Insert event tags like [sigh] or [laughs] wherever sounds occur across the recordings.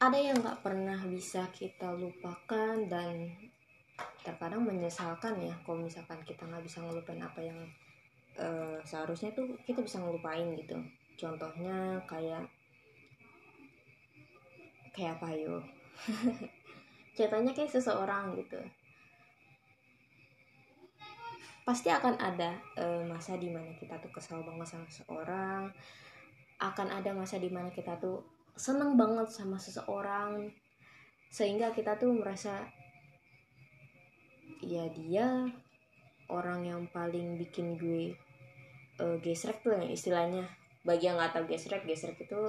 ada yang nggak pernah bisa kita lupakan dan terkadang menyesalkan ya kalau misalkan kita nggak bisa ngelupain apa yang uh, seharusnya tuh kita bisa ngelupain gitu. Contohnya kayak kayak apa yuk [laughs] ceritanya kayak seseorang gitu. Pasti akan ada uh, masa di mana kita tuh kesal banget sama seseorang akan ada masa di mana kita tuh seneng banget sama seseorang. Sehingga kita tuh merasa ya dia orang yang paling bikin gue uh, gesrek tuh yang istilahnya. Bagi yang nggak tahu gesrek gesrek itu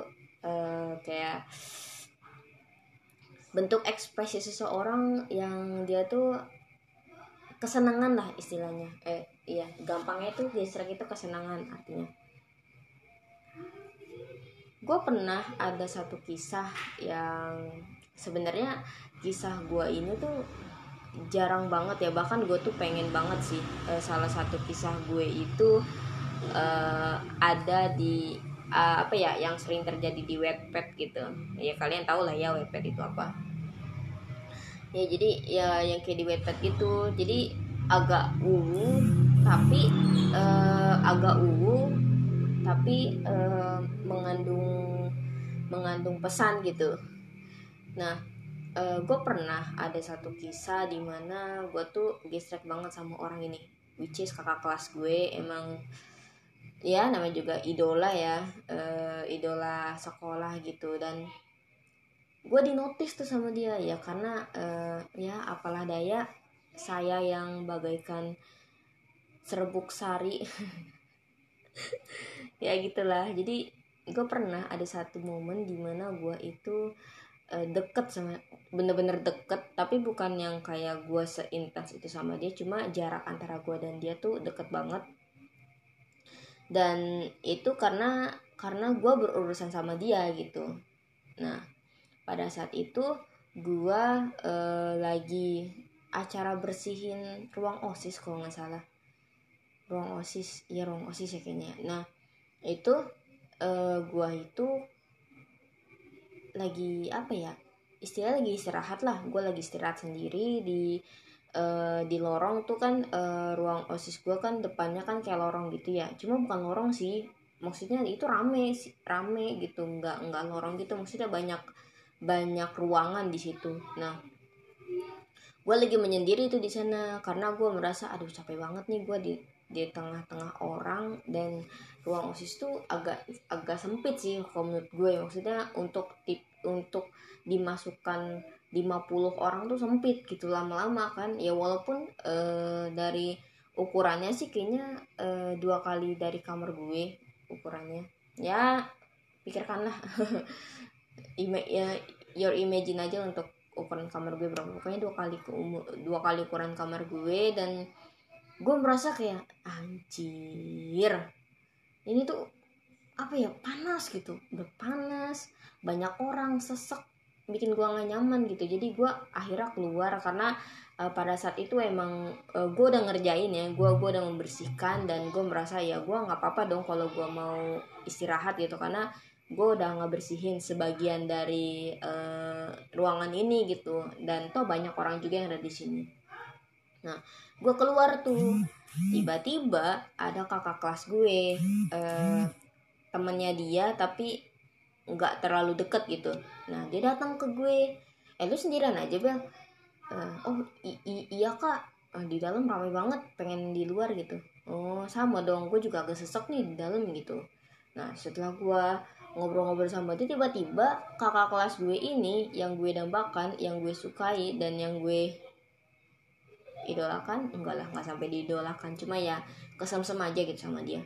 uh, kayak bentuk ekspresi seseorang yang dia tuh kesenangan lah istilahnya. Eh iya gampangnya tuh gesrek itu kesenangan artinya gue pernah ada satu kisah yang sebenarnya kisah gue ini tuh jarang banget ya bahkan gue tuh pengen banget sih uh, salah satu kisah gue itu uh, ada di uh, apa ya yang sering terjadi di webpad gitu. Ya kalian tahu lah ya webpad itu apa. Ya jadi ya yang kayak di webpad gitu. Jadi agak ungu tapi uh, agak ungu tapi mengandung mengandung pesan gitu. Nah uh, gue pernah ada satu kisah di mana gue tuh gesrek banget sama orang ini which is kakak kelas gue emang ya namanya juga idola ya uh, idola sekolah gitu. Dan gue dinotis tuh sama dia ya karena uh, ya apalah daya saya yang bagaikan serbuk sari. [laughs] Ya gitulah. Jadi gue pernah ada satu momen di mana gue itu uh, deket sama bener-bener deket tapi bukan yang kayak gue seintens itu sama dia cuma jarak antara gue dan dia tuh deket banget. Dan itu karena karena gue berurusan sama dia gitu. Nah pada saat itu gue uh, lagi acara bersihin ruang osis kalau nggak salah. Ruang osis ya ruang osis ya kayaknya. Nah itu uh, gue itu lagi apa ya istilah lagi istirahat lah. Gue lagi istirahat sendiri di uh, di lorong tuh kan uh, ruang osis gue kan depannya kan kayak lorong gitu ya. Cuma bukan lorong sih maksudnya itu rame rame gitu. Nggak nggak lorong gitu maksudnya banyak banyak ruangan di situ. Nah gue lagi menyendiri itu di sana karena gue merasa aduh capek banget nih gue di di tengah-tengah orang dan ruang osis tuh agak agak sempit sih kalau menurut gue maksudnya untuk tip untuk dimasukkan 50 orang tuh sempit gitu lama-lama kan. Ya walaupun e, dari ukurannya sih kayaknya e, dua kali dari kamar gue ukurannya. Ya pikirkanlah. [laughs] Ima ya your imagine aja untuk ukuran kamar gue berapa. Pokoknya dua kali ke umur dua kali ukuran kamar gue dan gue merasa kayak anjir ini tuh apa ya panas gitu udah panas banyak orang sesek bikin gue gak nyaman gitu. Jadi gue akhirnya keluar karena uh, pada saat itu emang uh, gue udah ngerjain ya gue gue udah membersihkan dan gue merasa ya gue nggak apa-apa dong kalau gue mau istirahat gitu karena gue udah nggak bersihin sebagian dari uh, ruangan ini gitu. Dan toh banyak orang juga yang ada di sini nah gue keluar tuh. Tiba-tiba ada kakak kelas gue uh, temennya dia tapi nggak terlalu deket gitu. Nah dia datang ke gue. Eh lu sendirian aja bel. Uh, oh iya kak. Uh, di dalam ramai banget pengen di luar gitu. Oh sama dong. Gue juga agak sesek nih di dalam gitu. Nah setelah gue ngobrol-ngobrol sama dia tiba-tiba kakak kelas gue ini yang gue dambakan yang gue sukai dan yang gue idolakan enggak lah nggak sampai diidolakan. Cuma ya kesem-sem aja gitu sama dia.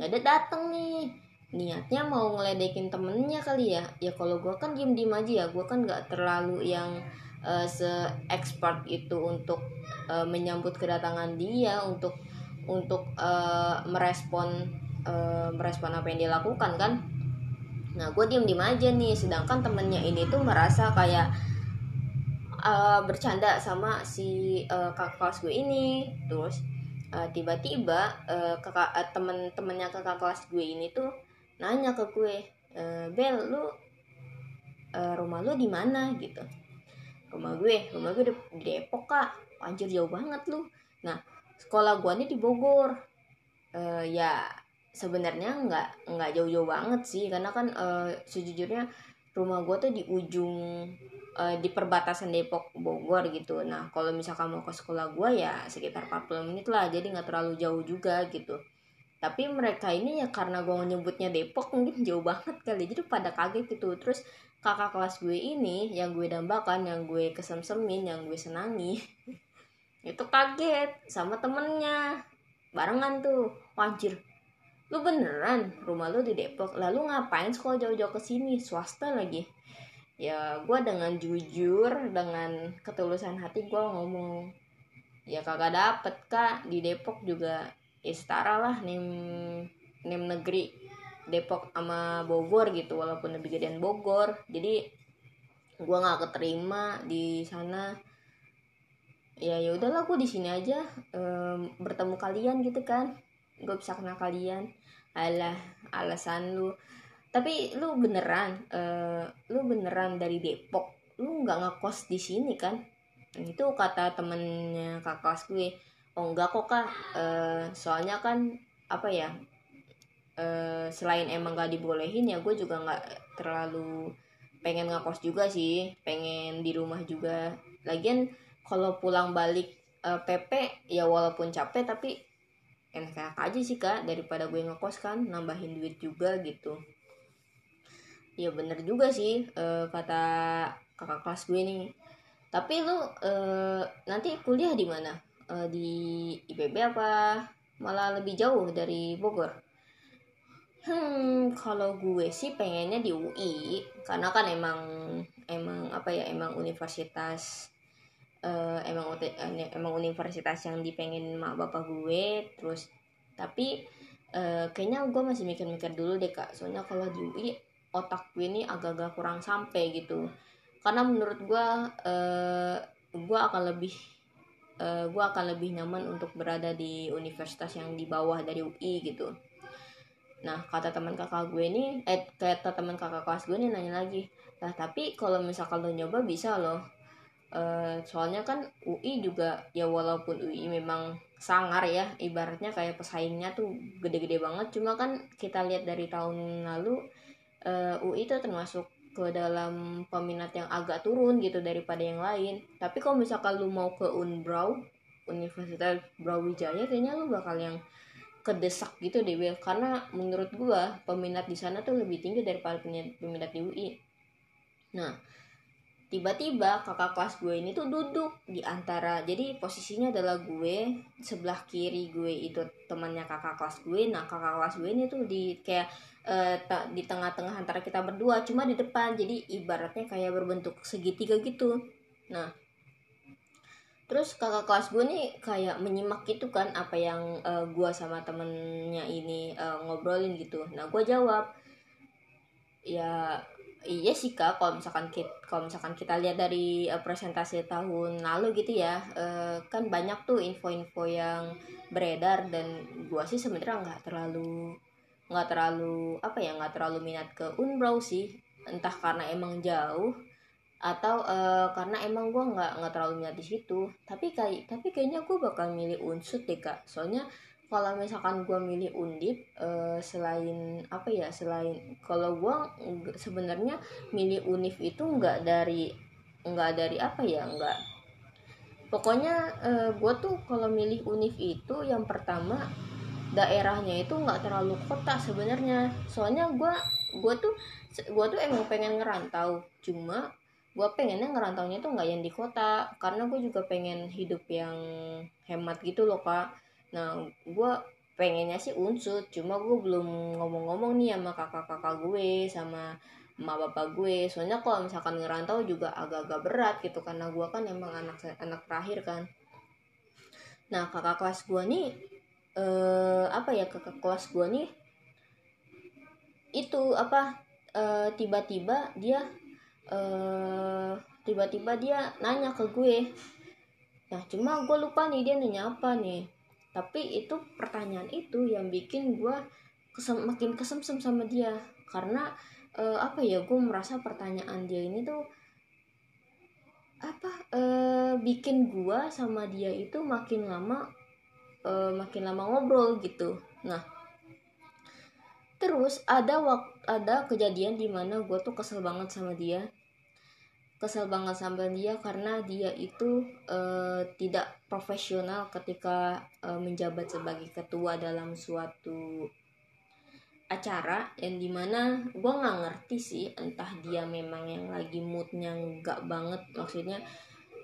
Nah dia dateng nih. Niatnya mau ngeledekin temennya kali ya. Ya kalau gue kan diem diem aja ya. Gue kan nggak terlalu yang uh, se expert itu untuk uh, menyambut kedatangan dia untuk untuk uh, merespon uh, merespon apa yang dia lakukan kan. Nah gue diem diem aja nih. Sedangkan temennya ini tuh merasa kayak uh, bercanda sama si uh, kakak kelas gue ini. Terus uh, tiba-tiba uh, kakak uh, temen-temennya kakak kelas gue ini tuh nanya ke gue e, Bel lu e, rumah lu di mana? Gitu. Rumah gue rumah gue di, Depok kak. Anjir jauh banget lu. Nah sekolah gue nih di Bogor. E, ya sebenarnya nggak nggak jauh-jauh banget sih. Karena kan e, sejujurnya rumah gue tuh di ujung e, di perbatasan Depok Bogor gitu. Nah kalau misalkan mau ke sekolah gue ya sekitar 40 menit lah jadi nggak terlalu jauh juga gitu. Tapi mereka ini ya karena gue nyebutnya Depok mungkin jauh banget kali. Jadi pada kaget gitu. Terus kakak kelas gue ini yang gue dambakan yang gue kesem-semin yang gue senangi [laughs] itu kaget sama temennya. Barengan tuh. Wajir lu beneran? Rumah lu di Depok. Lalu ngapain sekolah jauh-jauh ke sini? Swasta lagi. Ya gue dengan jujur dengan ketulusan hati gue ngomong ya kagak dapet kak. Di Depok juga ya setara lah nim nim negeri Depok sama Bogor gitu walaupun lebih gedean Bogor. Jadi gue nggak keterima di sana. Ya ya udahlah gue di sini aja um, bertemu kalian gitu kan gue bisa kenal kalian. Alah alasan lu. Tapi lu beneran uh, lu beneran dari Depok. Lu nggak ngekos di sini kan? Itu kata temennya kakak kelas gue. Oh enggak kok kak. Uh, soalnya kan apa ya uh, selain emang gak dibolehin ya gue juga nggak terlalu pengen ngekos juga sih. Pengen di rumah juga. Lagian kalau pulang balik uh, PP ya walaupun capek tapi enak-enak aja sih kak daripada gue ngekos kan nambahin duit juga gitu. Ya bener juga sih uh, kata kakak kelas gue nih. Tapi lu uh, nanti kuliah di mana? Uh, di IPB apa malah lebih jauh dari Bogor? Hmm, kalau gue sih pengennya di UI karena kan emang emang apa ya emang universitas uh, emang emang universitas yang dipengen mak bapak gue terus tapi uh, kayaknya gue masih mikir-mikir dulu deh kak. Soalnya kalau di UI otak gue ini agak-agak kurang sampai gitu. Karena menurut gue uh, gue akan lebih uh, gue akan lebih nyaman untuk berada di universitas yang di bawah dari UI gitu. Nah kata teman kakak gue ini, eh kata teman kakak kelas gue ini nanya lagi, lah tapi kalau misalkan lo nyoba bisa loh. E, soalnya kan UI juga ya walaupun UI memang sangar ya, ibaratnya kayak pesaingnya tuh gede-gede banget. Cuma kan kita lihat dari tahun lalu eh, UI itu termasuk ke dalam peminat yang agak turun gitu daripada yang lain. Tapi kalau misalkan lu mau ke Unbrau, Universitas Brawijaya, kayaknya lu bakal yang kedesak gitu deh Will karena menurut gua peminat di sana tuh lebih tinggi daripada peminat di UI nah tiba-tiba kakak kelas gue ini tuh duduk di antara jadi posisinya adalah gue sebelah kiri gue itu temannya kakak kelas gue. Nah kakak kelas gue ini tuh di kayak uh, di tengah-tengah antara kita berdua cuma di depan. Jadi ibaratnya kayak berbentuk segitiga gitu. Nah terus kakak kelas gue nih kayak menyimak gitu kan apa yang uh, gue sama temennya ini uh, ngobrolin gitu. Nah gue jawab ya iya sih kak kalau misalkan kita kalau misalkan kita lihat dari uh, presentasi tahun lalu gitu ya uh, kan banyak tuh info-info yang beredar dan gue sih sebenarnya nggak terlalu nggak terlalu apa ya nggak terlalu minat ke unbrau sih. Entah karena emang jauh atau uh, karena emang gue nggak nggak terlalu minat di situ. Tapi kayak tapi kayaknya gue bakal milih unsut deh kak. Soalnya kalau misalkan gue milih undip uh, selain apa ya selain kalau gue sebenarnya milih univ itu nggak dari nggak dari apa ya nggak. Pokoknya uh, eh, gue tuh kalau milih univ itu yang pertama daerahnya itu nggak terlalu kota sebenarnya. Soalnya gue gue tuh gue tuh emang pengen ngerantau. Cuma gue pengennya ngerantaunya tuh nggak yang di kota. Karena gue juga pengen hidup yang hemat gitu loh kak nah gue pengennya sih unsut cuma gue belum ngomong-ngomong nih sama kakak-kakak gue sama emak bapak gue. Soalnya kalau misalkan ngerantau juga agak-agak berat gitu karena gue kan emang anak anak terakhir kan. Nah kakak kelas gue nih eh, apa ya kakak kelas gue nih itu apa eh, tiba-tiba dia uh, tiba-tiba dia nanya ke gue. Nah cuma gue lupa nih dia nanya apa nih tapi itu pertanyaan itu yang bikin gue kesem, makin kesemsem sama dia. Karena uh, apa ya gue merasa pertanyaan dia ini tuh apa uh, bikin gue sama dia itu makin lama uh, makin lama ngobrol gitu. Nah terus ada waktu ada kejadian di mana gue tuh kesel banget sama dia kesel banget sama dia karena dia itu uh, tidak profesional ketika uh, menjabat sebagai ketua dalam suatu acara yang di mana gue nggak ngerti sih entah dia memang yang lagi moodnya nggak banget maksudnya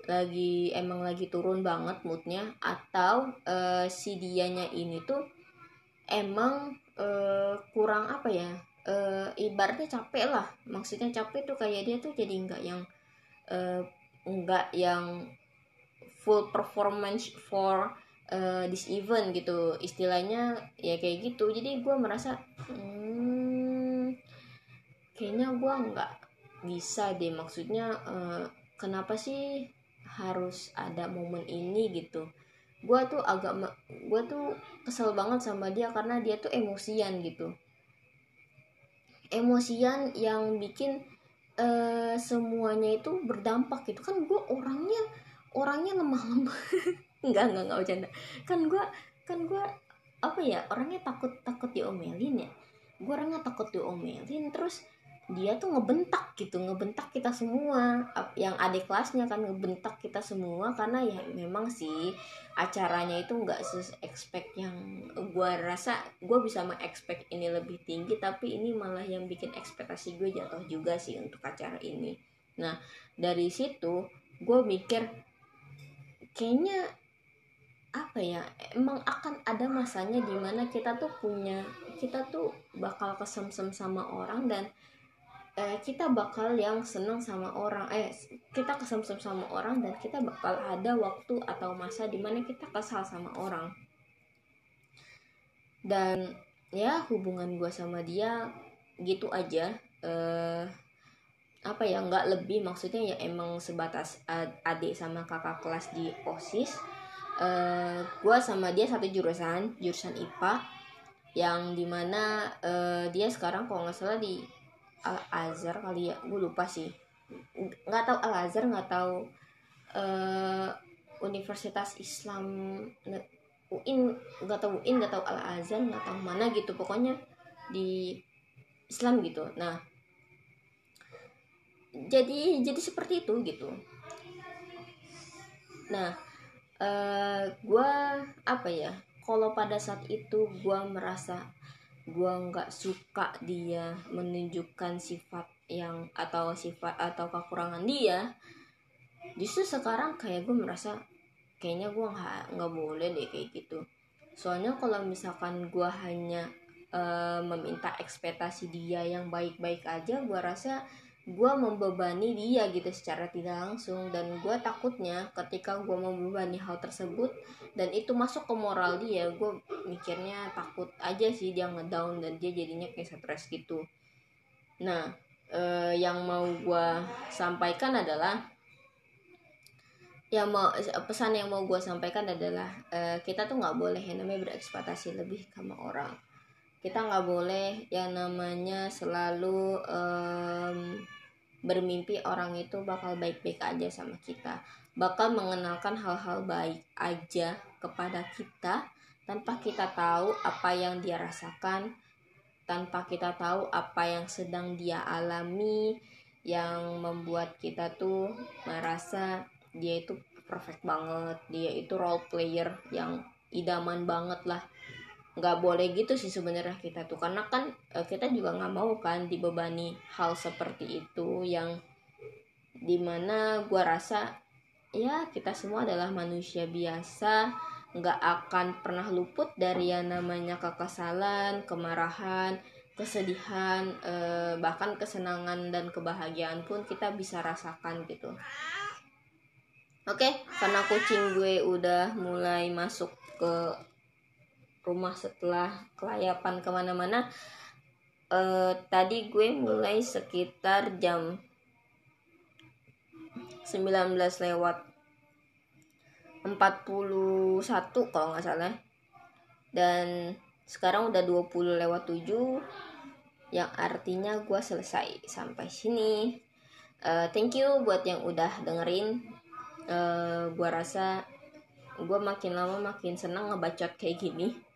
lagi emang lagi turun banget moodnya atau uh, si dianya ini tuh emang uh, kurang apa ya uh, ibaratnya capek lah. Maksudnya capek tuh kayak dia tuh jadi nggak yang uh, nggak yang full performance for uh, this event gitu. Istilahnya ya kayak gitu. Jadi gue merasa hmm, kayaknya gue nggak bisa deh. Maksudnya uh, kenapa sih harus ada momen ini gitu? Gue tuh agak gue tuh kesel banget sama dia karena dia tuh emosian gitu. Emosian yang bikin uh, semuanya itu berdampak gitu. Kan gue orangnya orangnya lemah-lemah enggak [laughs] enggak enggak bercanda. Kan gue kan gue apa ya orangnya takut takut diomelin ya. Gue orangnya takut diomelin terus dia tuh ngebentak gitu ngebentak kita semua. Yang adik kelasnya kan ngebentak kita semua karena ya memang sih acaranya itu nggak se-expect yang gue rasa gue bisa mengexpect ini lebih tinggi tapi ini malah yang bikin ekspektasi gue jatuh juga sih untuk acara ini. Nah dari situ gue mikir kayaknya apa ya emang akan ada masanya di mana kita tuh punya kita tuh bakal kesemsem sama orang dan eh, kita bakal yang seneng sama orang. Eh kita kesemsem sama orang dan kita bakal ada waktu atau masa di mana kita kesal sama orang. Dan ya hubungan gue sama dia gitu aja. Eh, apa ya nggak lebih. Maksudnya ya emang sebatas adik sama kakak kelas di osis. Eh, gue sama dia satu jurusan jurusan IPA yang di mana uh, dia sekarang kalau nggak salah di Al Azhar kali ya? Gue lupa sih. Nggak tahu Al Azhar nggak tahu uh, Universitas Islam UIN nggak tahu UIN nggak tahu Al Azhar nggak tahu mana gitu. Pokoknya di Islam gitu. Nah jadi jadi seperti itu gitu. Nah uh, eh, gue apa ya? Kalau pada saat itu gue merasa gue nggak suka dia menunjukkan sifat yang atau sifat atau kekurangan dia justru sekarang kayak gue merasa kayaknya gue nggak boleh deh kayak gitu. Soalnya kalau misalkan gue hanya uh, meminta ekspektasi dia yang baik-baik aja gue rasa gue membebani dia gitu secara tidak langsung. Dan gue takutnya ketika gue membebani hal tersebut dan itu masuk ke moral dia gue mikirnya takut aja sih dia ngedown dan dia jadinya kayak stres gitu. Nah eh, yang mau gue sampaikan adalah yang mau pesan yang mau gue sampaikan adalah eh, kita tuh nggak boleh yang namanya berekspektasi lebih sama orang kita nggak boleh yang namanya selalu um, bermimpi orang itu bakal baik-baik aja sama kita. Bakal mengenalkan hal-hal baik aja kepada kita tanpa kita tahu apa yang dia rasakan tanpa kita tahu apa yang sedang dia alami yang membuat kita tuh merasa dia itu perfect banget dia itu role player yang idaman banget lah nggak boleh gitu sih sebenarnya kita tuh. Karena kan eh, kita juga nggak mau kan dibebani hal seperti itu yang di mana gue rasa ya kita semua adalah manusia biasa. Nggak akan pernah luput dari yang namanya kekesalan kemarahan kesedihan eh, bahkan kesenangan dan kebahagiaan pun kita bisa rasakan gitu. Oke karena kucing gue udah mulai masuk ke rumah setelah kelayapan ke mana-mana uh, tadi gue mulai sekitar jam 19 lewat 41 kalau nggak salah. Dan sekarang udah 20 lewat 7 yang artinya gue selesai sampai sini. Uh, thank you buat yang udah dengerin. Uh, eh, gue rasa gue makin lama makin seneng ngebacot kayak gini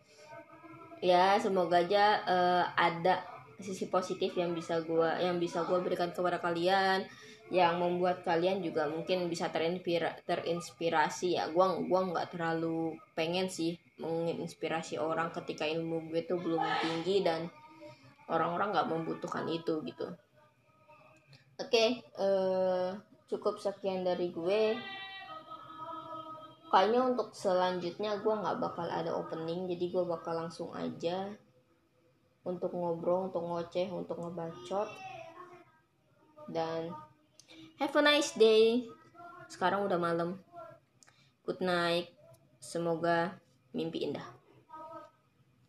ya semoga aja uh, ada sisi positif yang bisa gue yang bisa gue berikan kepada kalian yang membuat kalian juga mungkin bisa terinspira, terinspirasi. Ya gue gua nggak terlalu pengen sih menginspirasi orang ketika ilmu gue tuh belum tinggi dan orang-orang nggak membutuhkan itu gitu. Oke okay, uh, eh, cukup sekian dari gue kayaknya untuk selanjutnya gue nggak bakal ada opening jadi gue bakal langsung aja untuk ngobrol untuk ngoceh untuk ngebacot. Dan have a nice day. Sekarang udah malam. Good night. Semoga mimpi indah